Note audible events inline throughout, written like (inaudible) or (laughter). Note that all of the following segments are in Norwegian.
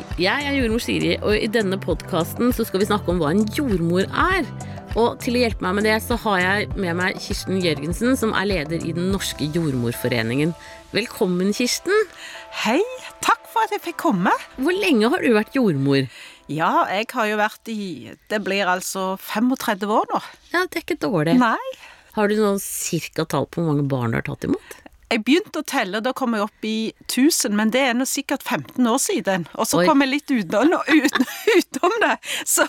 Hei, jeg er jordmor Siri, og i denne podkasten skal vi snakke om hva en jordmor er. Og til å hjelpe meg med det, så har jeg med meg Kirsten Jørgensen, som er leder i Den norske jordmorforeningen. Velkommen, Kirsten. Hei, takk for at jeg fikk komme. Hvor lenge har du vært jordmor? Ja, jeg har jo vært i Det blir altså 35 år nå. Ja, det er ikke dårlig. Nei. Har du noen cirka tall på hvor mange barn du har tatt imot? Jeg begynte å telle, da kom jeg opp i 1000, men det er nå sikkert 15 år siden. Og så Oi. kom jeg litt utenom, uten, utenom det. Så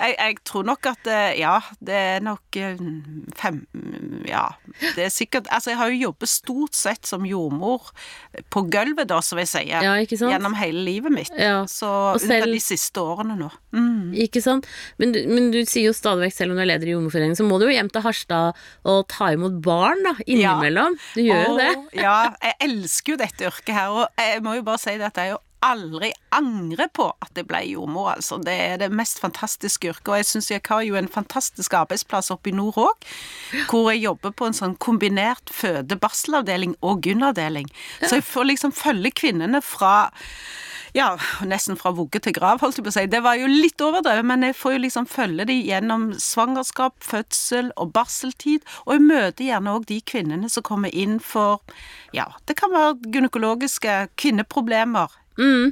jeg, jeg tror nok at eh, ja, det er nok eh, fem Ja, det er sikkert Altså, jeg har jo jobbet stort sett som jordmor på gulvet, da, som jeg sier. Ja, ikke sant? Gjennom hele livet mitt. Ja, Så under de siste årene nå. Mm. Ikke sant? Men men du sier jo stadig vekk, selv om du er leder i Jordmorforeningen, så må du jo hjem til Harstad og ta imot barn, da, innimellom. Du gjør jo det. Ja, jeg elsker jo dette yrket her, og jeg må jo bare si at jeg jo aldri angrer på at jeg ble jordmor, altså. Det er det mest fantastiske yrket, og jeg syns jeg har jo en fantastisk arbeidsplass oppe i nord òg, hvor jeg jobber på en sånn kombinert føde-barselavdeling og gynnavdeling. Så jeg får liksom følge kvinnene fra ja, nesten fra vugge til grav, holdt jeg på å si. Det var jo litt overdrevet, men jeg får jo liksom følge de gjennom svangerskap, fødsel og barseltid. Og jeg møter gjerne òg de kvinnene som kommer inn for Ja, det kan være gynekologiske kvinneproblemer.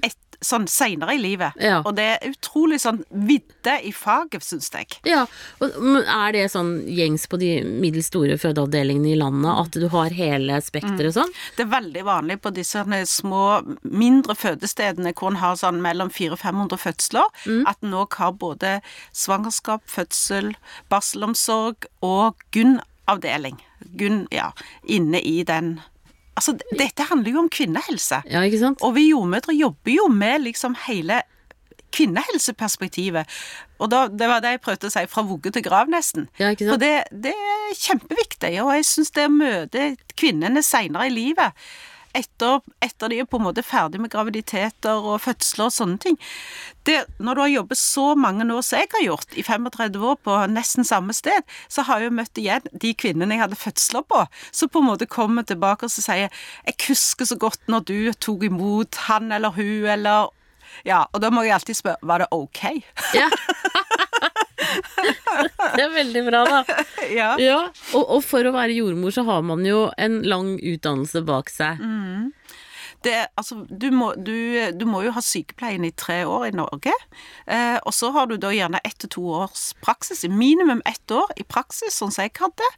Et, sånn seinere i livet. Ja. Og det er utrolig sånn vidde i faget, syns jeg. Ja, og men er det sånn gjengs på de middels store fødeavdelingene i landet at du har hele spekteret sånn? Det er veldig vanlig på disse små, mindre fødestedene hvor en har sånn mellom 400-500 fødsler, at en òg har både svangerskap, fødsel, barselomsorg og Gunn-avdeling. Gunn, ja, inne i den Altså, dette handler jo om kvinnehelse. Ja, ikke sant? Og vi jordmødre jobber jo med liksom hele kvinnehelseperspektivet. Og da, det var det jeg prøvde å si, fra vugge til grav, nesten. Ja? For det, det er kjempeviktig, og jeg syns det å møte kvinnene seinere i livet etter, etter de er på en måte ferdig med graviditeter og fødsler og sånne ting. Det, når du har jobbet så mange år som jeg har gjort, i 35 år på nesten samme sted, så har jeg jo møtt igjen de kvinnene jeg hadde fødsler på, som på en måte kommer tilbake og så sier jeg husker så godt når du tok imot han eller hun, eller Ja, og da må jeg alltid spørre var det ok? Ja. (laughs) (laughs) det er veldig bra, da. (laughs) ja. Ja, og, og for å være jordmor så har man jo en lang utdannelse bak seg. Det, altså, du, må, du, du må jo ha sykepleien i tre år i Norge, eh, og så har du da gjerne ett til to års praksis, minimum ett år i praksis, sånn som jeg hadde.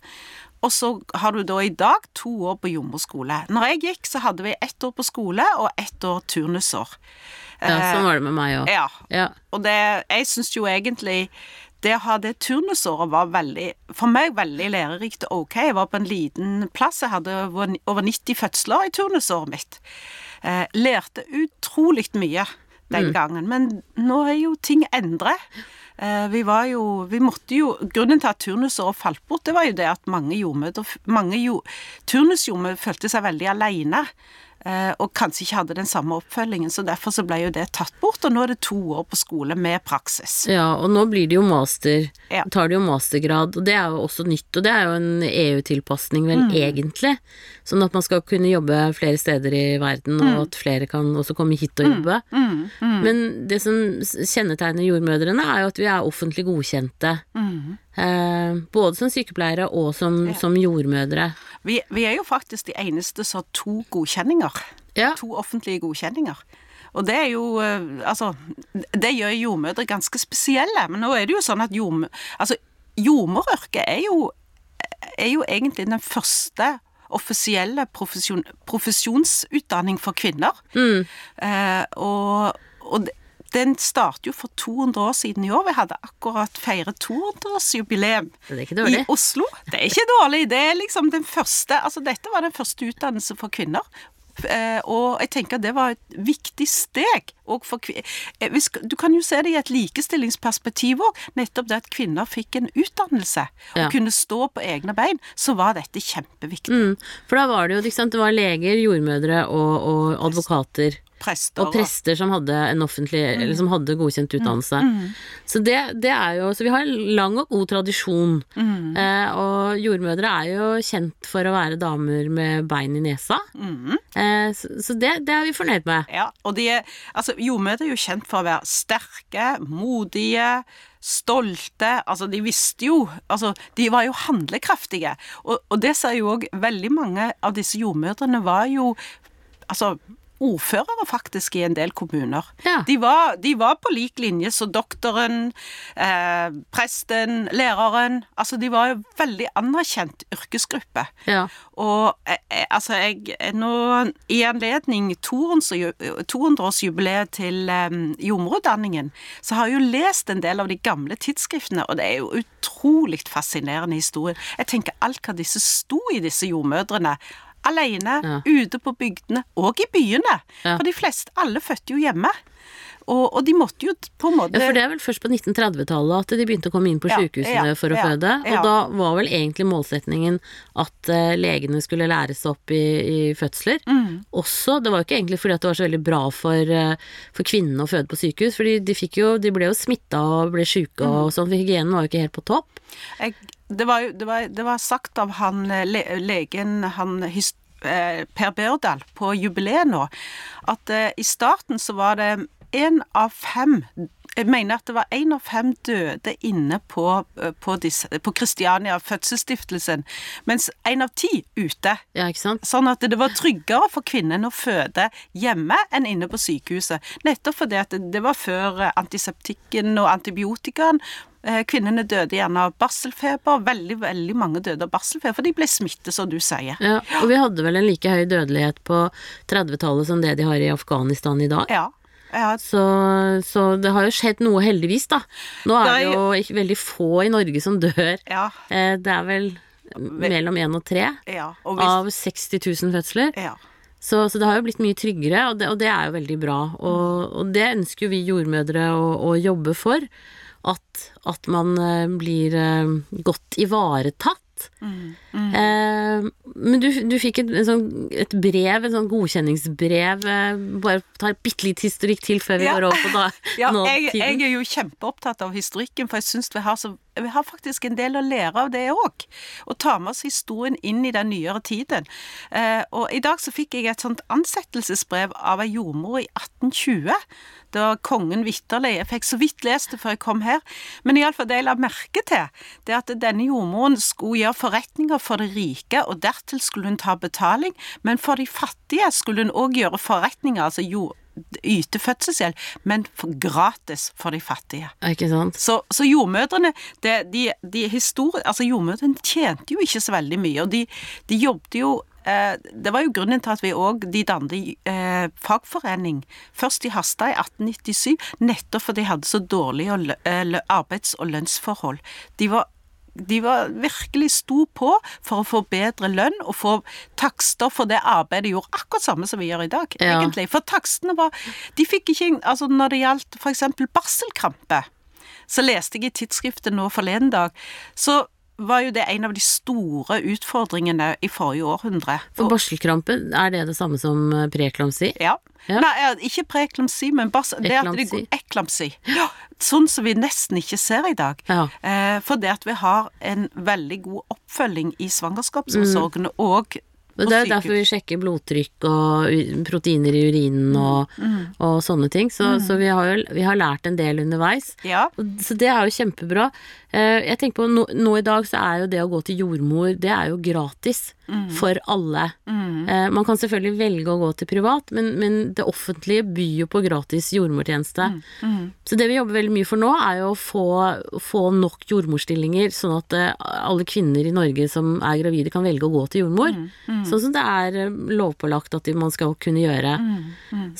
Og så har du da i dag to år på jordmorskole. Når jeg gikk, så hadde vi ett år på skole og ett år turnusår. Ja, sånn var det med meg òg. Ja, Ja. og det, jeg syns jo egentlig det å ha det turnusåret var veldig, for meg veldig lærerikt og ok. Jeg var på en liten plass, jeg hadde over over 90 fødsler i turnusåret mitt. Eh, lærte utrolig mye den gangen, men nå er jo ting endret. Eh, vi var jo, vi måtte jo, grunnen til at turnusåret falt bort, det var jo det at mange jordmødre, mange jo, turnusjordmødre følte seg veldig alene. Eh, Og kanskje ikke hadde den samme oppfølgingen, så derfor så ble jo det tatt bort. Og nå er det to år på skole med praksis. ja, og nå blir det jo master. Ja. Tar det jo mastergrad, og det er jo også nytt. Og det er jo en EU-tilpasning, vel, Mm. egentlig. Sånn at man skal kunne jobbe flere steder i verden, Mm. og at flere kan også komme hit og jobbe. Men det som kjennetegner jordmødrene, er jo at vi er offentlig godkjente. Mm. Eh, både som sykepleiere og som, som jordmødre. Vi, vi er jo faktisk de eneste som har to godkjenninger. Ja. To offentlige godkjenninger. Og det er jo eh, Altså, det gjør jordmødre ganske spesielle. Men nå er det jo sånn at jordmø... Altså, jordmoryrket er jo er jo egentlig den første offisielle profesjon, profesjonsutdanning for kvinner. Eh, og, og det- den startet jo for 200 år siden i år. Vi hadde akkurat feiret 200-årsjubileum Det er ikke dårlig. i Oslo. Det er ikke dårlig. Det er liksom den første Altså, dette var den første utdannelse for kvinner. Eh, og jeg tenker det var et viktig steg kvinner. Du kan jo se det i et likestillingsperspektiv òg. Nettopp det at kvinner fikk en utdannelse Ja. og kunne stå på egne bein, så var dette kjempeviktig. Mm, for da var det jo, ikke sant, det var leger, jordmødre og, og advokater. Prester. Og prester som hadde en offentlig, eller som hadde godkjent utdannelse. Så det, det er jo Så vi har en lang og god tradisjon. Eh, og jordmødre er jo kjent for å være damer med bein i nesa. Eh, så så det, det er vi fornøyd med. Ja, og de er, altså jordmødre er jo kjent for å være sterke, modige, stolte, altså de visste jo, altså de var jo handlekraftige, og, og det sa jo òg veldig mange av disse jordmødrene var jo, altså ordførere faktisk i en del kommuner. Ja. De, var, de var på lik linje som doktoren, eh, presten, læreren, altså de var jo veldig anerkjent yrkesgruppe. Ja. Og eh, eh, altså, jeg er nå i anledning 200-årsjubileet til eh, jordmorutdanningen, så har jeg jo lest en del av de gamle tidsskriftene, og det er jo utrolig fascinerende historie. Jeg tenker alt hva disse sto i, disse jordmødrene. Alene, Ja. ute på bygdene, og i byene. Ja. For de fleste, alle fødte jo hjemme. Og, og de måtte jo på en måte Ja, for det er vel først på 1930-tallet at de begynte å komme inn på sykehusene ja, for å føde. Og da var vel egentlig målsetningen at uh, legene skulle læres opp i, i fødsler. Mm. Også, det var jo ikke egentlig fordi det var så veldig bra for, uh, for kvinnene å føde på sykehus, fordi de, de ble jo smitta og ble sjuke Mm. og sånn, for hygienen var jo ikke helt på topp. jeg, det, var, det, var, det var sagt av han eh, le, legen han, his, eh, Per Børdal på jubileet nå, at eh, i starten så var det én av fem jeg mener at det var én av fem døde inne på, eh, på, disse, på Kristiania fødselsstiftelsen, mens én av ti ute. Ja, ikke sant? Sånn at det var tryggere for kvinnen å føde hjemme enn inne på sykehuset. Nettopp fordi at det, det var før eh, antiseptikken og antibiotikaen. Eh, Kvinnene døde gjerne av barselfeber. Veldig, veldig mange døde av barselfeber, for de ble smittet, som du sier. Ja, og vi hadde vel en like høy dødelighet på 30-tallet som det de har i Afghanistan i dag. Ja. Ja. Så, så det har jo skjedd noe, heldigvis, da. Nå er Det jo ikke veldig få i Norge som dør. ja, Eh, Det er vel mellom én og tre ja. Og hvis, av 60 000 fødsler. ja. Så, så det har jo blitt mye tryggere, og det, og det er jo veldig bra. Og, og det ønsker jo vi jordmødre å, å jobbe for. At, at man eh, blir eh, godt ivaretatt. Eh, men du, du fikk et, sånn, et brev, en sånn godkjenningsbrev. Eh, bare ta bitte litt historikk til før vi Ja. går over på da, (laughs) Ja, jeg, jeg er jo kjempeopptatt av historikken, for jeg syns vi har så vi har faktisk en del å lære av det òg. Å ta med oss historien inn i den nyere tiden. Eh, og i dag så fikk jeg et sånt ansettelsesbrev av ei jordmor i 1820. Da kongen vitterlig Jeg fikk så vidt lest det før jeg kom her. Men iallfall det jeg la merke til, det er at denne jordmoren skulle gjøre forretninger for de rike, og dertil skulle hun ta betaling. Men for de fattige skulle hun òg gjøre forretninger, altså jord yte fødselshjelp, men for gratis for de fattige. Ikke sant? Så, så jordmødrene det, de, de historie, altså Jordmødrene tjente jo ikke så veldig mye, og de, de jobbet jo eh, Det var jo grunnen til at vi òg de dannet eh, fagforening først i Harstad i 1897, nettopp fordi de hadde så dårlige eh, arbeids- og lønnsforhold. De var de var virkelig sto på for å få bedre lønn og få takster for det arbeidet de gjorde, akkurat samme som vi gjør i dag, Ja. egentlig. For takstene var De fikk ikke Altså, når det gjaldt eksempel barselkrampe, så leste jeg i tidsskriftet nå forleden dag, så var jo det en av de store utfordringene i forrige århundre. For barselkrampe, er det det samme som eh, preeklamsi? Ja. Ja. Nei, ikke preeklamsi, men bars det at det går eklamsi. Ja, sånn som vi nesten ikke ser i dag. Ja. Eh, for det at vi har en veldig god oppfølging i svangerskapsomsorgen og Men det er jo derfor vi sjekker blodtrykk og proteiner i urinen og, og sånne ting. Så, så vi, har jo, vi har lært en del underveis. Ja. Så det er jo kjempebra. Eh, Jeg tenker på nå, nå i dag så er jo det å gå til jordmor, det er jo gratis for alle. Eh, Man kan selvfølgelig velge å gå til privat, men, men det offentlige byr jo på gratis jordmortjeneste. Så det vi jobber veldig mye for nå, er jo å få, få nok jordmorstillinger, sånn at eh, alle kvinner i Norge som er gravide, kan velge å gå til jordmor. Sånn som det er eh, lovpålagt at man skal kunne gjøre.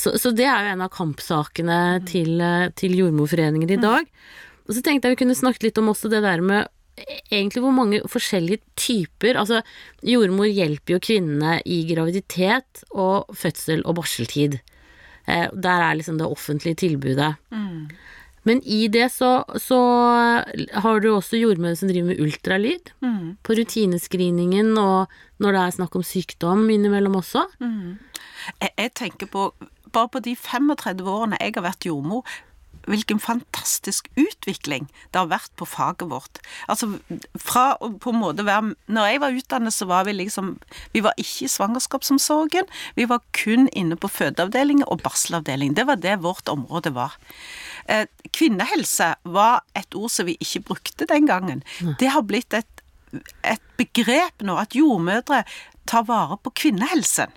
Så, så det er jo en av kampsakene til, eh, til Jordmorforeningen i dag. Og så tenkte jeg vi kunne snakket litt om også det der med e- egentlig hvor mange forskjellige typer Altså, jordmor hjelper jo kvinnene i graviditet og fødsel og barseltid. Eh, der er liksom det offentlige tilbudet. Men i det så, så har du også jordmødre som driver med ultralyd. På rutinescreeningen og når det er snakk om sykdom innimellom også. Jeg, jeg tenker på bare på de 35 årene jeg har vært jordmor, hvilken fantastisk utvikling det har vært på faget vårt. Altså fra å på en måte være Når jeg var utdannet, så var vi liksom Vi var ikke i svangerskapsomsorgen. Vi var kun inne på fødeavdelingen og barselavdelingen. Det var det vårt område var. Eh, kvinnehelse var et ord som vi ikke brukte den gangen. Det har blitt et, et begrep nå, at jordmødre tar vare på kvinnehelsen.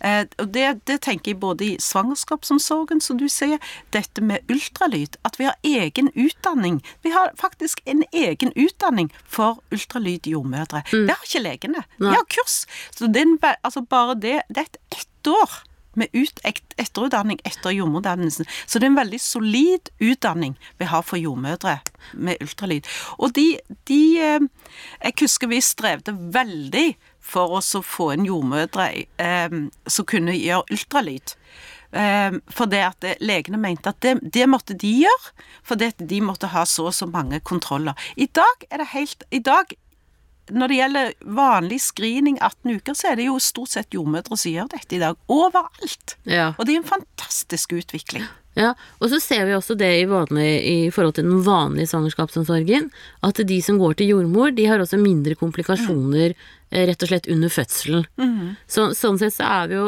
Eh, og det, det, tenker jeg både i svangerskapsomsorgen, som du sier, dette med ultralyd, at vi har egen utdanning. Vi har faktisk en egen utdanning for ultralydjordmødre. Mm. Det har ikke legene. De har kurs. Så det er altså bare det Det er et ett år med ut, etterutdanning etter jordmordannelsen. Så det er en veldig solid utdanning vi har for jordmødre med ultralyd. Og de, de eh, Jeg husker vi strevde veldig for oss å få inn jordmødre eh, som kunne gjøre ultralyd. Eh, for det at legene mente at det, det måtte de gjøre, for at de måtte ha så og så mange kontroller. I dag er det helt I dag, når det gjelder vanlig screening 18 uker, så er det jo stort sett jordmødre som gjør dette i dag. Overalt. Ja. Og det er en fantastisk utvikling. Ja, og så ser vi også det i, vanlig, i, forhold til den vanlige svangerskapsomsorgen, at de som går til jordmor, de har også mindre komplikasjoner mm. Eh, rett og slett under fødselen. Mm. Så, sånn sett så er vi jo,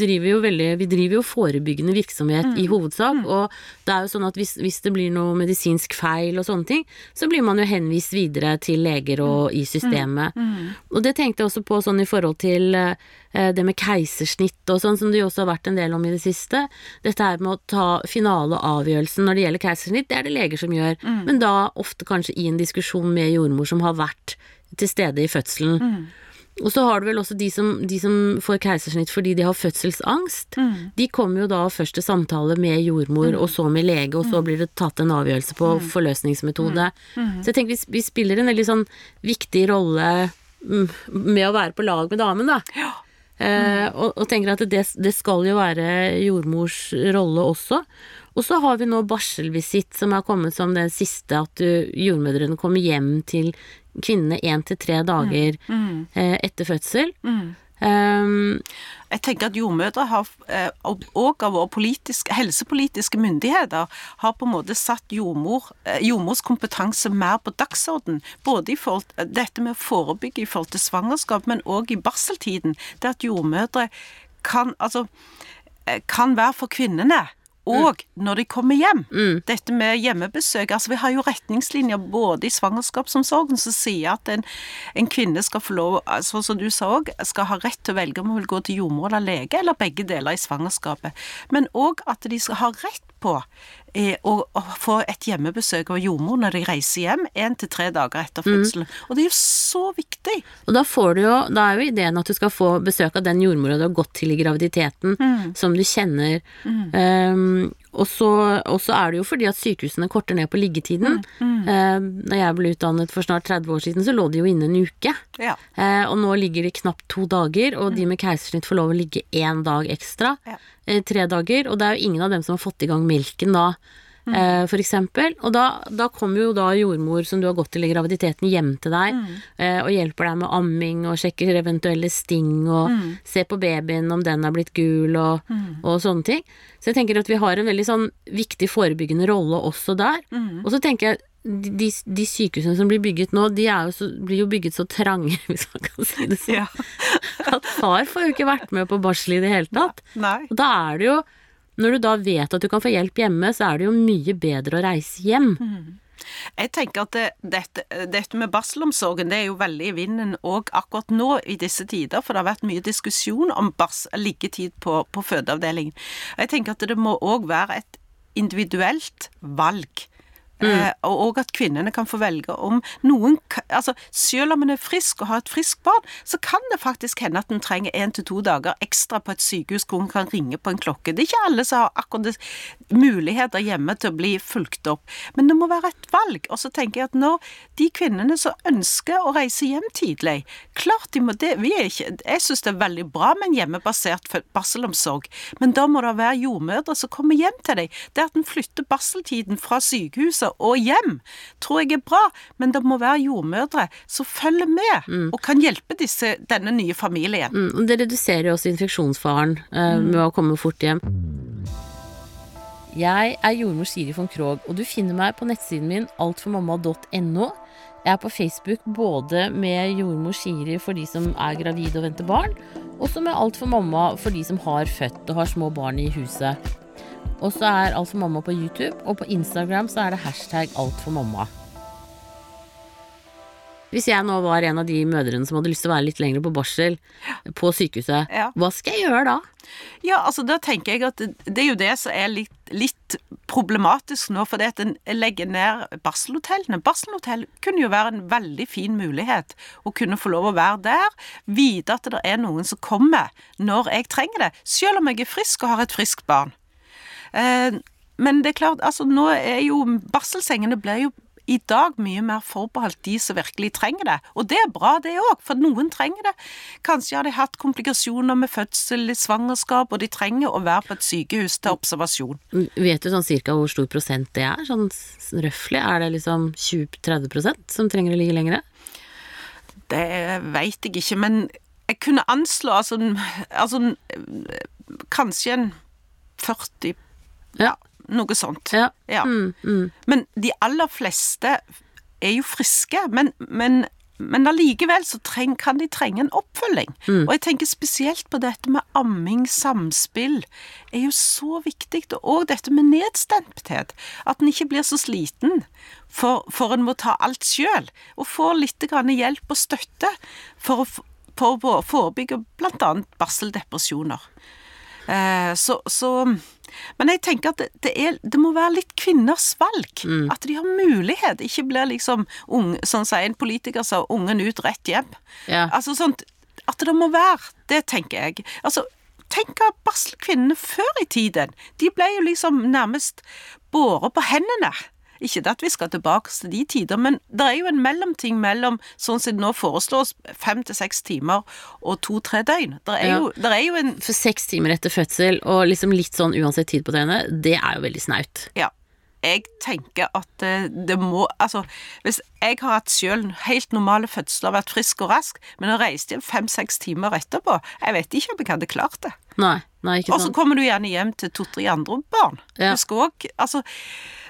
driver jo veldig Vi driver jo forebyggende virksomhet mm. i hovedsak, mm. og det er jo sånn at hvis, hvis, det blir noe medisinsk feil og sånne ting, så blir man jo henvist videre til leger og mm. i systemet. Mm. Og det tenkte jeg også på sånn i forhold til eh, det med keisersnitt og sånn, som det jo også har vært en del om i det siste. Dette her med å ta finaleavgjørelsen når det gjelder keisersnitt, det er det leger som gjør, men da ofte kanskje i en diskusjon med jordmor som har vært til stede i fødselen. Mm. Og så har du vel også de som, de som får keisersnitt fordi de har fødselsangst. Mm. De kommer jo da først til samtale med jordmor, mm. og så med lege, og så mm. blir det tatt en avgjørelse på mm. forløsningsmetode. Mm. Så jeg tenker vi, vi, spiller en veldig sånn viktig rolle med å være på lag med damen, da. Ja. Eh, og, og, tenker at det, det skal jo være jordmors rolle også. Og så har vi nå barselvisitt, som har kommet som det siste, at du, jordmødrene kommer hjem til kvinnene én til tre dager mm. Mm. Eh, etter fødsel. Mm. Um, jeg tenker at jordmødre har, eh, og av våre helsepolitiske myndigheter, har på en måte satt jordmor, eh, jordmors kompetanse mer på dagsorden. Både i forhold til dette med å forebygge i forhold til svangerskap, men òg i barseltiden. Det at jordmødre kan, altså, kan være for kvinnene og mm. når de kommer hjem. Mm. Dette med hjemmebesøk. altså Vi har jo retningslinjer både i svangerskapsomsorgen som sier at en, en kvinne skal få lov, altså, som du sa òg, skal ha rett til å velge om hun vil gå til jordmor eller lege, eller begge deler i svangerskapet. Men òg at de skal ha rett på å, å, få et hjemmebesøk av jordmor når de reiser hjem én til tre dager etter fødselen. Mm. Og det er jo så viktig. Og da får du jo Da er jo ideen at du skal få besøk av den jordmora du har gått til i graviditeten, mm. som du kjenner. Mm. Um, og så, er det jo fordi at sykehusene korter ned på liggetiden. Mm, mm. Eh, når jeg ble utdannet for snart 30 år siden, så lå de jo inne en uke. Ja. Eh, og nå ligger de knapt to dager, og mm. de med keisersnitt får lov å ligge én dag ekstra. Ja. Eh, tre dager. Og det er jo ingen av dem som har fått i gang melken da. Mm. Eh, for eksempel. Og da, da kommer jo da jordmor som du har gått til i graviditeten hjem til deg mm. eh, og hjelper deg med amming og sjekker eventuelle sting og mm. ser på babyen om den har blitt gul og, mm. og, sånne ting. Så jeg tenker at vi har en veldig sånn viktig forebyggende rolle også der. Mm. Og så tenker jeg de, de, sykehusene som blir bygget nå, de jo så, blir jo bygget så trange, (laughs) hvis man kan si det sånn, ja. at far får jo ikke vært med på barsel i det hele tatt. Nei. Og da er det jo når du da vet at du kan få hjelp hjemme, så er det jo mye bedre å reise hjem. Mm. Jeg tenker at det, dette, dette, med barselomsorgen det er jo veldig i vinden òg akkurat nå i disse tider, for det har vært mye diskusjon om bars, liggetid på, på fødeavdelingen. Jeg tenker at det må òg være et individuelt valg Mm. Eh, og at kvinnene kan få velge om noen Altså, selv om en er frisk og har et friskt barn, så kan det faktisk hende at en trenger én til to dager ekstra på et sykehus hvor en kan ringe på en klokke. Det er ikke alle som har akkurat muligheter hjemme til å bli fulgt opp, men det må være et valg. Og så tenker jeg at når de kvinnene som ønsker å reise hjem tidlig Klart de må det. Ikke Jeg syns det er veldig bra med en hjemmebasert barselomsorg, men da må det være jordmødre som kommer hjem til deg. Det at en flytter barseltiden fra sykehuset og hjem, tror jeg er bra, men det må være jordmødre som følger med mm. og kan hjelpe disse, denne nye familien. Mm, det reduserer jo også infeksjonsfaren uh, med å komme fort hjem. Jeg er jordmor Siri von Krogh, og du finner meg på nettsiden min altformamma.no. Jeg er på Facebook både med jordmor Siri for de som er gravide og venter barn, og så med Alt for mamma for de som har født og har små barn i huset. Og så er Alt for mamma på YouTube, og på Instagram så er det hashtag alt for mamma. Hvis jeg nå var en av de mødrene som hadde lyst til å være litt lenger på barsel på sykehuset, Ja. hva skal jeg gjøre da? Ja, altså da tenker jeg at det, er jo det som er litt, litt problematisk nå, for det at en legger ned barselhotellene. Barselhotell kunne jo være en veldig fin mulighet å kunne få lov å være der, vite at det er noen som kommer når jeg trenger det, selv om jeg er frisk og har et friskt barn. Eh, men det er klart, altså nå er jo barselsengene blir jo i dag mye mer forbeholdt de som virkelig trenger det. Og det er bra, det òg, for noen trenger det. Kanskje har de hatt komplikasjoner med fødsel i svangerskap, og de trenger å være på et sykehus til observasjon. Vet du sånn cirka hvor stor prosent det er? Sånn røftlig? Er det liksom 20-30% som trenger å ligge lengre? Det veit jeg ikke, men jeg kunne anslå altså, altså kanskje en 40 Ja. Noe sånt. Ja. Ja. Mm, mm. Men de aller fleste er jo friske, men, men, men allikevel så treng, kan de trenge en oppfølging. Og jeg tenker spesielt på dette med amming, samspill, er jo så viktig. Og dette med nedstemthet. At en ikke blir så sliten, for, for en må ta alt sjøl. Og få litt grann hjelp og støtte for å, for å forebygge bl.a. barseldepresjoner. Eh, så, så Men jeg tenker at det, det, er, det må være litt kvinners valg. At de har mulighet. Ikke blir liksom ung, sånn sier en politiker sa, ungen ut, rett hjem. Ja. Altså sånt At det må være. Det tenker jeg. Altså Tenk av barselkvinnene før i tiden. De ble jo liksom nærmest båret på hendene. Ikke det at vi skal tilbake til de tider, men det er jo en mellomting mellom sånn som det nå foreslås, fem til seks timer og to-tre døgn. Det er, Ja. jo, det er jo en For seks timer etter fødsel, og liksom litt sånn uansett tid på døgnet, det er jo veldig snaut. Ja. Jeg tenker at eh, det må Altså, hvis jeg har hatt sjøl helt normale fødsler, vært frisk og rask, men har reist hjem fem-seks timer etterpå, jeg vet ikke om jeg hadde klart det. Nei, nei, ikke Og så kommer du gjerne hjem til to-tre andre barn. Ja. Skal også, altså,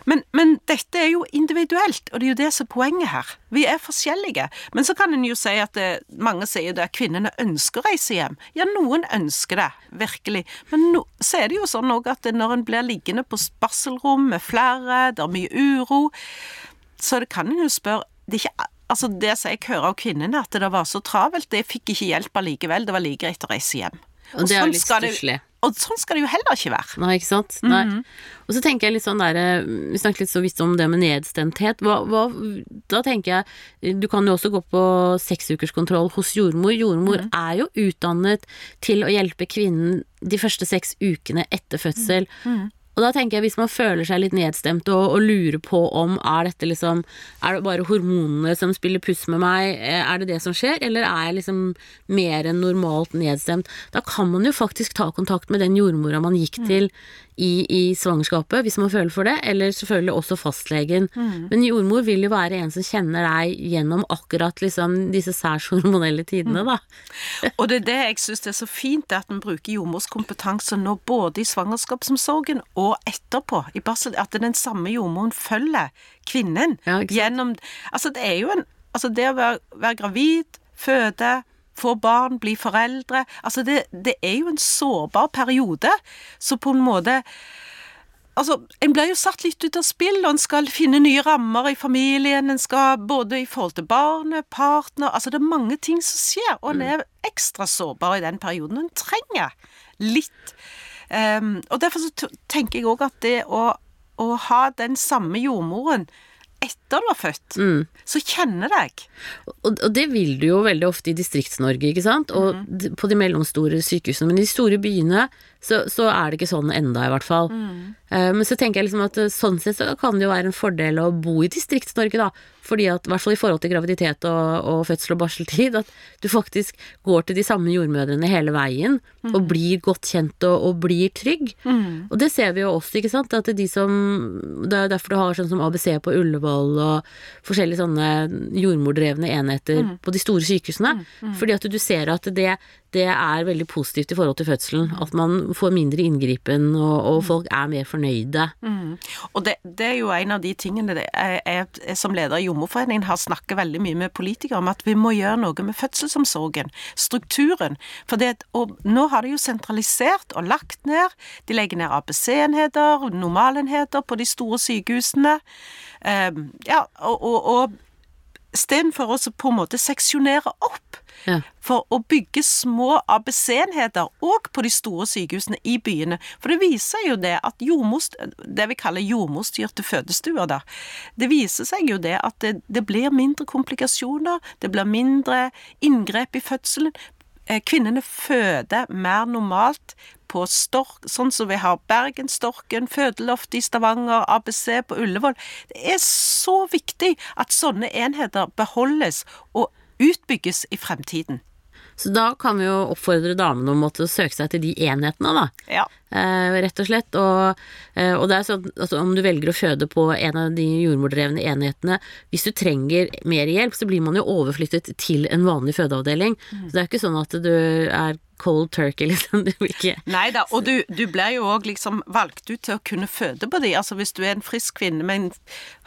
men, men dette er jo individuelt, og det er jo det som er poenget her. Vi er forskjellige. Men så kan en jo si at det, mange sier det at kvinnene ønsker å reise hjem. Ja, noen ønsker det, virkelig. Men no, så er det jo sånn òg at når en blir liggende på barselrom med flere, det er mye uro, så det kan en jo spørre det er ikke Altså Det som jeg hører av kvinnene, at det var så travelt, det fikk ikke hjelp allikevel. Det var like greit å reise hjem. Og det er jo sånn litt stusslig. Og sånn skal det jo heller ikke være. Nei, ikke sant. Nei. Og så tenker jeg litt sånn der eh, Vi snakket litt så vidt om det med nedstemthet. Hva, hva, da tenker jeg Du kan jo også gå på seksukerskontroll hos jordmor. Jordmor er jo utdannet til å hjelpe kvinnen de første seks ukene etter fødsel. Og da tenker jeg hvis man føler seg litt nedstemt og, og lurer på om er dette liksom Er det bare hormonene som spiller puss med meg, Eh, er det det som skjer, eller er jeg liksom mer enn normalt nedstemt? Da kan man jo faktisk ta kontakt med den jordmora man gikk til i, i svangerskapet, hvis man føler for det, eller selvfølgelig også fastlegen. Men jordmor vil jo være en som kjenner deg gjennom akkurat liksom disse særs hormonelle tidene, da. (laughs) Og det er det jeg syns er så fint, at en bruker jordmors kompetanse nå både i svangerskapsomsorgen og etterpå, i barsel, at den samme jordmoren følger kvinnen Ja, gjennom Altså, det er jo en Altså, det å være, være gravid, føde, få barn, bli foreldre Altså, det, det er jo en sårbar periode, så på en måte Altså, En blir jo satt litt ut av spill, og en skal finne nye rammer i familien. En skal både i forhold til barnet, partner Altså, det er mange ting som skjer, og en er ekstra sårbar i den perioden. En trenger litt Ehm, Og derfor så tenker jeg òg at det å, å ha den samme jordmoren etter du har født, så kjenner deg. Og, og det vil du jo veldig ofte i Distrikts-Norge, ikke sant? Og mm. på de mellomstore sykehusene. Men i de store byene så, så er det ikke sånn enda, i hvert fall. Eh, men så tenker jeg liksom at eh, sånn sett så kan det jo være en fordel å bo i Distrikts-Norge, da. Fordi at, i hvert fall i forhold til graviditet og, og fødsel og barseltid, at du faktisk går til de samme jordmødrene hele veien, og blir godt kjent og, og blir trygg. Og det ser vi jo også, ikke sant. At de som Det er derfor du har sånn som ABC på Ullevål og forskjellige sånne jordmordrevne enheter på de store sykehusene. Fordi at du ser at det, det er veldig positivt i forhold til fødselen. At man får mindre inngripen, og, og folk er mer fornøyde. Mm. Og det, det, er jo en av de tingene det er, jeg som leder i Jordmorforeningen har snakket veldig mye med politikere om at vi må gjøre noe med fødselsomsorgen, strukturen. For det, og nå har de jo sentralisert og lagt ned. De legger ned ABC-enheter, normalenheter på de store sykehusene. Um, ja, og, og, og istedenfor å på en måte seksjonere opp. Ja. For å bygge små ABC-enheter òg på de store sykehusene i byene. For det viser jo det at jordmorst, det vi kaller jordmorstyrte fødestuer, da. Det viser seg jo det at det, det blir mindre komplikasjoner, det blir mindre inngrep i fødselen. Eh, kvinnene føder mer normalt på Stork, sånn som vi har Bergenstorken, fødeloft i Stavanger, ABC på Ullevål. Det er så viktig at sånne enheter beholdes og utbygges i fremtiden. Så da kan vi jo oppfordre damene om å søke seg til de enhetene, da. Ja. Eh, rett og slett. Og, eh, og det er sånn altså, om du velger å føde på en av de jordmordrevne enhetene Hvis du trenger mer hjelp, så blir man jo overflyttet til en vanlig fødeavdeling. Mm. Så det er ikke sånn at du er cold turkey, liksom. Du ikke Nei da, og du, du blir jo òg liksom valgt ut til å kunne føde på de. Altså hvis du er en frisk kvinne, men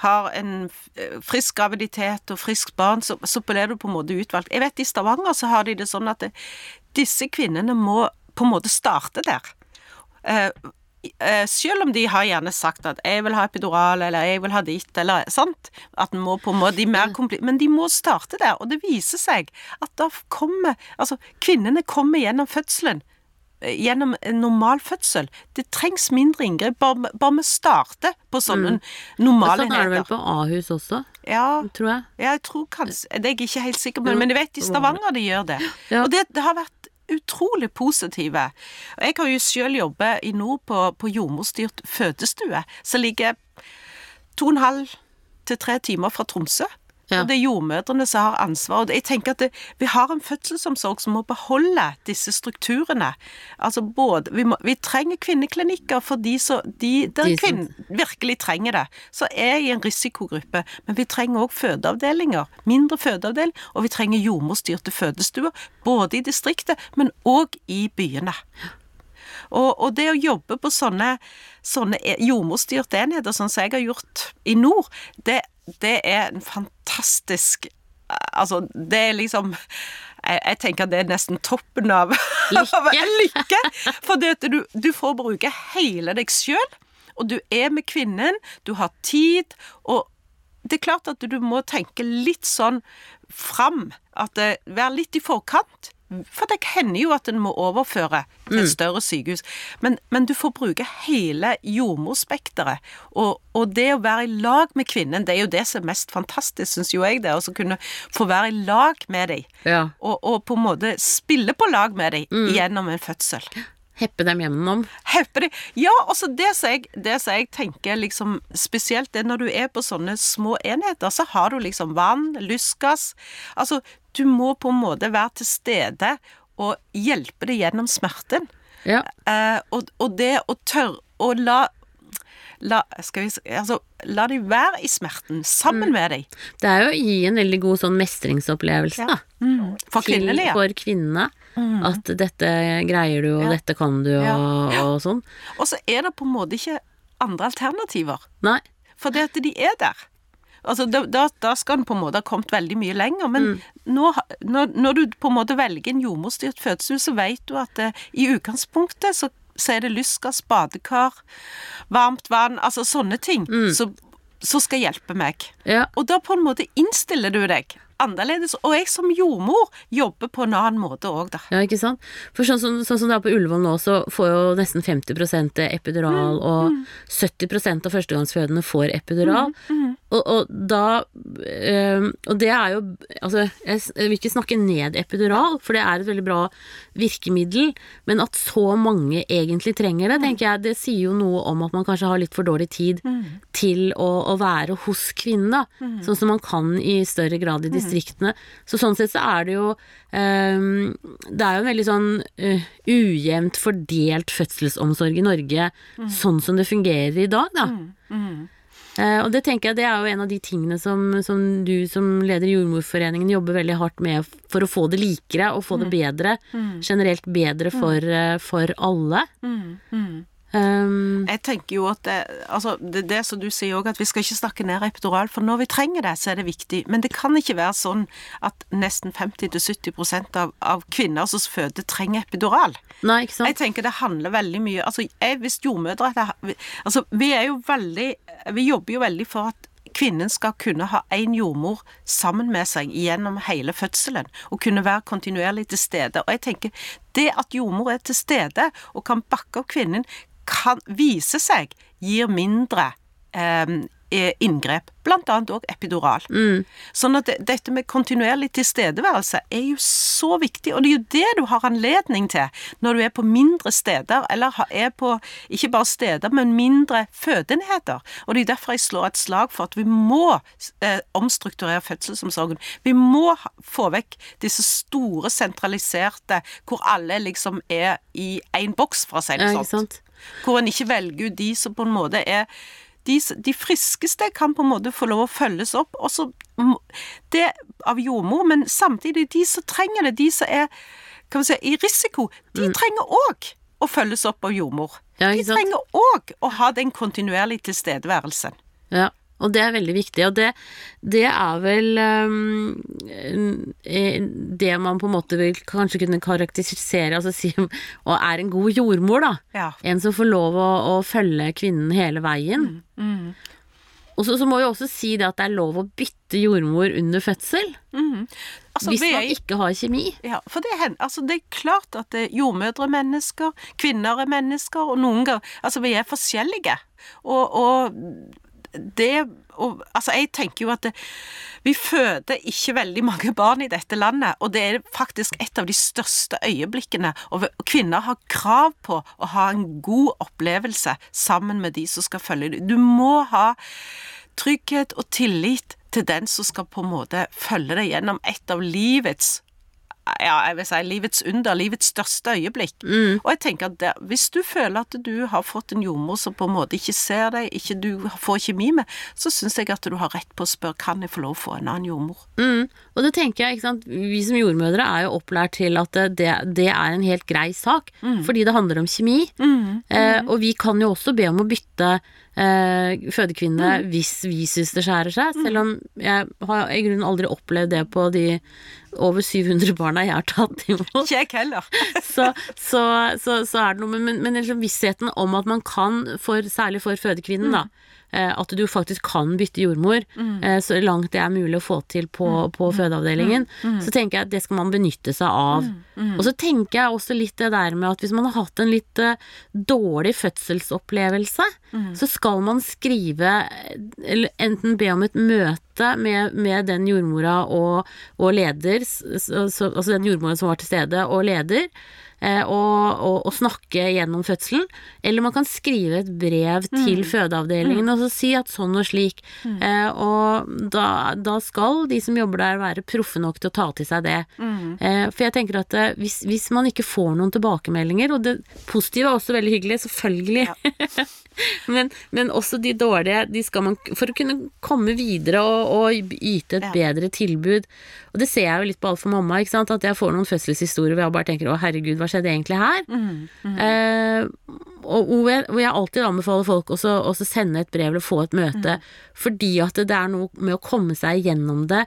har en eh, frisk graviditet og friskt barn, så, så blir du på en måte utvalgt. Jeg vet i Stavanger så har de det sånn at det, disse kvinnene må på en måte starte der. Uh, selv om de har gjerne sagt at 'jeg vil ha epidural', eller 'jeg vil ha ditt', eller sant at de må på en måte, de mer men de må starte der, og det viser seg at da kommer Altså, kvinnene kommer gjennom fødselen eh, gjennom en normal fødsel. Det trengs mindre inngrep, bare, bare vi starter på sånne mm. normale enheter. Sånn er det vel på Ahus også, ja, tror jeg. Ja, jeg tror kanskje Det er jeg ikke helt sikker på, men jeg vet i Stavanger de gjør det. Ja. Og det, det har vært utrolig positive. Jeg har jo selv jobbet i nord på, på jordmorstyrt fødestue, som ligger to og en halv til tre timer fra Tromsø. Ja. Og det er jordmødrene som har ansvar. Og jeg tenker at det, vi har en fødselsomsorg som må beholde disse strukturene. Altså både Vi, må, vi trenger kvinneklinikker for de, så, de der de kvinnen virkelig trenger det. Så er i en risikogruppe. Men vi trenger òg fødeavdelinger. Mindre fødeavdeling. Og vi trenger jordmorstyrte fødestuer. Både i distriktet, men òg i byene. Og, og, det å jobbe på sånne, sånne jordmorstyrte enheter, sånn som jeg har gjort i nord, det det er en fantastisk Altså, det er liksom jeg, jeg tenker det er nesten toppen av (laughs) lykke. lykke for det at du, du får bruke hele deg sjøl, og du er med kvinnen, du har tid, og det er klart at du må tenke litt sånn fram. At det, Vær litt i forkant. For det hender jo at en må overføre til et mm. større sykehus. Men, men, du får bruke hele jordmorspekteret. Og, og, det å være i lag med kvinnen, det er jo det som er mest fantastisk, syns jo jeg det. Å kunne få være i lag med dem. Ja. Og, og, på en måte spille på lag med dem mm. gjennom en fødsel. Heppe dem gjennom? Heppe dem. Ja, altså det som jeg, jeg tenker liksom spesielt det når du er på sånne små enheter, så har du liksom vann, lystgass. Altså du må på en måte være til stede og hjelpe det gjennom smerten. Ja. Eh, og, og, det å tørre å la La, vi, altså, la de være i smerten, sammen mm. med dem. Det er jo å gi en veldig god sånn mestringsopplevelse, ja. da. Mm. For kvinnene, ja. For kvinnene. Mm. At dette greier du, og ja. dette kan du, og, og sånn. Og så er det på en måte ikke andre alternativer. Nei. For det at de er der. Altså, da, da, skal en på en måte ha kommet veldig mye lenger. Men mm. nå, når, når, du på en måte velger en jordmorstyrt fødsel, så vet du at eh, i utgangspunktet så, så, er det lystgass, badekar, varmt vann, altså sånne ting. Mm. som skal hjelpe meg. Ja. Og da på en måte innstiller du deg annerledes. Og jeg som jordmor jobber på en annen måte òg, da. Ja, ikke sant. For sånn, som, sånn, som det er på Ullevål nå, så får jo nesten 50% epidural, mm, og mm. 70% av førstegangsfødende får epidural. Mm, mm. Og, og, da øh, Og det er jo Altså, jeg, vil ikke snakke ned epidural, for det er et veldig bra virkemiddel, men at så mange egentlig trenger det, tenker jeg, det sier jo noe om at man kanskje har litt for dårlig tid mm. til å, å, være hos kvinnen, da. Mm. Sånn som man kan i større grad i distriktene distriktene. Så sånn sett så er det jo øh, Det er jo en veldig sånn øh, ujevnt fordelt fødselsomsorg i Norge, mm. sånn som det fungerer i dag, da. Mm. Mm. Eh, og det tenker jeg det er jo en av de tingene som, som du som leder Jordmorforeningen jobber veldig hardt med for å få det likere og få det bedre. Generelt bedre for, eh, for alle. Um, Jeg tenker jo at det, altså, det det som du sier òg, at vi skal ikke snakke ned epidural, for når vi trenger det, så er det viktig. Men det kan ikke være sånn at nesten 50-70 av, av kvinner som føder, trenger epidural. nei, ikke sant? Jeg tenker det handler veldig mye Altså, jeg, hvis jordmødre Altså, vi er jo veldig Vi jobber jo veldig for at kvinnen skal kunne ha én jordmor sammen med seg gjennom hele fødselen, og kunne være kontinuerlig til stede. Og jeg tenker, det at jordmor er til stede og kan bakke opp kvinnen, kan vise seg gir mindre eh, inngrep, annet òg epidural. Sånn at det, dette med kontinuerlig tilstedeværelse er jo så viktig, og det er jo det du har anledning til når du er på mindre steder, eller er på ikke bare steder, men mindre fødeenheter. Og det er derfor jeg slår et slag for at vi må eh, omstrukturere fødselsomsorgen. Vi må få vekk disse store sentraliserte, hvor alle liksom er i én boks, for å si det sånn. Hvor en ikke velger ut de som på en måte er de, de friskeste kan på en måte få lov å følges opp, også, det av jordmor, men samtidig de som trenger det, de som er kan si, i risiko, de trenger òg å følges opp av jordmor. Mm. Ja, de trenger òg å ha den kontinuerlige tilstedeværelsen. Ja, og det er veldig viktig. Og det, det er vel um, eh, det man på en måte vil kanskje kunne karakterisere, altså si (laughs) og er en god jordmor, da. Ja. En som får lov å, å følge kvinnen hele veien. Mm, Og så, så må vi også si det at det er lov å bytte jordmor under fødsel. Altså, hvis man ikke har kjemi. Ja, for det, altså det er klart at det, jordmødre er mennesker, kvinner er mennesker, og noen ganger Altså, vi er forskjellige. Og, og det og, Altså, jeg tenker jo at det, vi føder ikke veldig mange barn i dette landet, og det er faktisk et av de største øyeblikkene. Og kvinner har krav på å ha en god opplevelse sammen med de som skal følge dem. Du må ha trygghet og tillit til den som skal på en måte følge deg gjennom et av livets ja, jeg vil si livets under, livets største øyeblikk. Og jeg tenker at det, hvis du føler at du har fått en jordmor som på en måte ikke ser deg, ikke du får kjemi med, så syns jeg at du har rett på å spørre kan jeg få lov å få en annen jordmor. Mm. Og det tenker jeg, ikke sant, vi som jordmødre er jo opplært til at det, det, er en helt grei sak, fordi det handler om kjemi. Eh, og vi kan jo også be om å bytte eh, fødekvinne hvis vi syns det skjærer seg, selv om jeg har i grunnen aldri opplevd det på de over 700 barna jeg har tatt imot. Ikke heller. (laughs) så, så, så, så er det noe med Men, men liksom vissheten om at man kan, for, særlig for fødekvinnen, da, at du faktisk kan bytte jordmor, mm. så langt det er mulig å få til på, på fødeavdelingen, så tenker jeg at det skal man benytte seg av. Og så tenker jeg også litt det der med at hvis man har hatt en litt eh, dårlig fødselsopplevelse, så skal man skrive Eller enten be om et møte med, med den jordmora og, og leder, så, så, altså den jordmora som var til stede, og leder, eh, og, og, og snakke gjennom fødselen. Eller man kan skrive et brev til fødeavdelingen og så si at sånn og slik. Eh, og da, da skal de som jobber der være proffe nok til å ta til seg det. Eh, for jeg tenker at eh, hvis, hvis man ikke får noen tilbakemeldinger, og det positive er også veldig hyggelig, selvfølgelig. (laughs) (laughs) men, men også de dårlige, de skal man For å kunne komme videre og, og yte et Ja. bedre tilbud. Og det ser jeg jo litt på alt for mamma, ikke sant. At jeg får noen fødselshistorier hvor jeg bare tenker å herregud, hva skjedde egentlig her? Eh, og hvor jeg, hvor jeg alltid anbefaler folk også også sende et brev eller få et møte, fordi at det er noe med å komme seg gjennom det,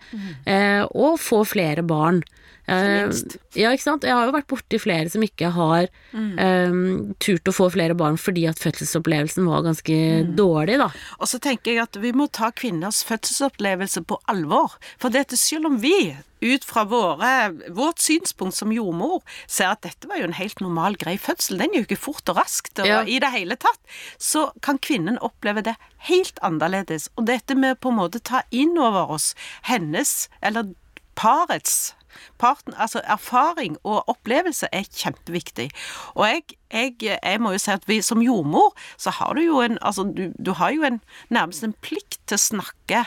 eh, og få flere barn. Eh, ja, ikke sant. Jeg har jo vært borti flere som ikke har eh, turt å få flere barn fordi at fødselsopplevelsen var ganske dårlig, da. Og så tenker jeg at vi må ta kvinners fødselsopplevelse på alvor. For dette, selv om vi, ut fra våre, vårt synspunkt som jordmor, ser at dette var jo en helt normal, grei fødsel, den gikk jo fort og raskt og Ja. i det hele tatt, så kan kvinnen oppleve det helt annerledes. Og dette med å på en måte ta inn over oss hennes, eller parets, Parten, altså erfaring og opplevelse er kjempeviktig. Og jeg, jeg, jeg må jo si at vi som jordmor, så har du jo en Altså, du, du har jo en nærmest en plikt til å snakke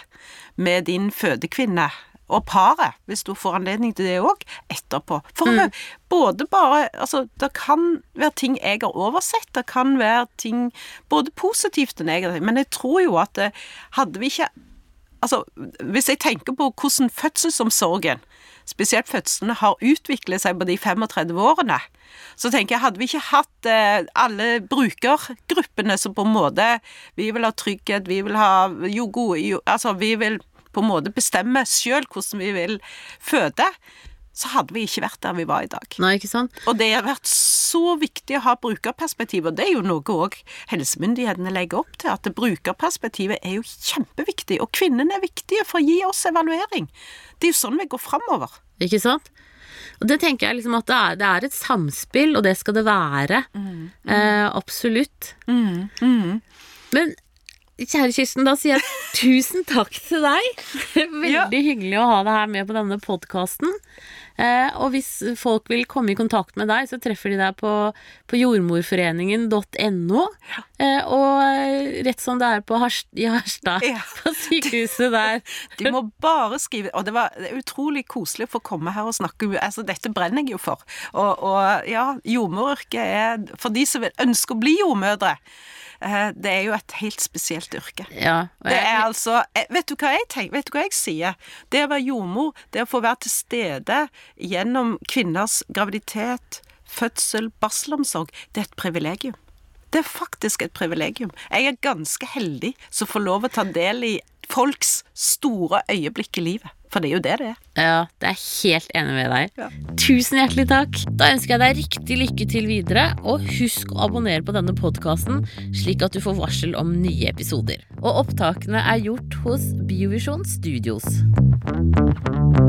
med din fødekvinne og paret, hvis du får anledning til det òg, etterpå. For mm. både bare Altså, det kan være ting jeg har oversett, det kan være ting både positivt og negativt, men jeg tror jo at det, hadde vi ikke Altså, hvis jeg tenker på hvordan fødselsomsorgen, spesielt fødslene, har utviklet seg på de 35 årene, så tenker jeg, hadde vi ikke hatt eh, alle brukergruppene som på en måte Vi vil ha trygghet, vi vil ha jo gode Altså, vi vil på en måte bestemme sjøl hvordan vi vil føde så hadde vi ikke vært der vi var i dag. Nei, ikke sant? Og det har vært så viktig å ha brukerperspektiv, og det er jo noe òg helsemyndighetene legger opp til, at brukerperspektivet er jo kjempeviktig, og kvinnene er viktige for å gi oss evaluering. Det er jo sånn vi går framover. Ikke sant? Og det tenker jeg liksom at det er, det er et samspill, og det skal det være. Mm, mm. Eh, absolutt. Mm, mm. Men Kjære Kirsten, da sier jeg tusen takk til deg. (laughs) Veldig ja. hyggelig å ha deg her med på denne podkasten. Eh, og hvis folk vil komme i kontakt med deg, så treffer de deg på, på jordmorforeningen.no. Ja. Eh, og rett som det er på Harst, i Harstad, ja. på sykehuset der. (laughs) De må bare skrive Og det var utrolig koselig å få komme her og snakke. Altså, dette brenner jeg jo for. Og, og ja, jordmoryrket er for de som ønsker å bli jordmødre. Eh, det er jo et helt spesielt yrke. Ja, det er altså eh, Vet du hva jeg tenker? Vet du hva jeg sier? Det å være jordmor, det å få være til stede gjennom kvinners graviditet, fødsel, barselomsorg, det er et privilegium. Det er faktisk et privilegium. Jeg er ganske heldig som får lov å ta del i folks store øyeblikk i livet. For det er jo det det er. Ja, det er helt enig med deg. Ja. Tusen hjertelig takk. Da ønsker jeg deg riktig lykke til videre, og husk å abonnere på denne podkasten, slik at du får varsel om nye episoder. Og opptakene er gjort hos Biovisjon Studios.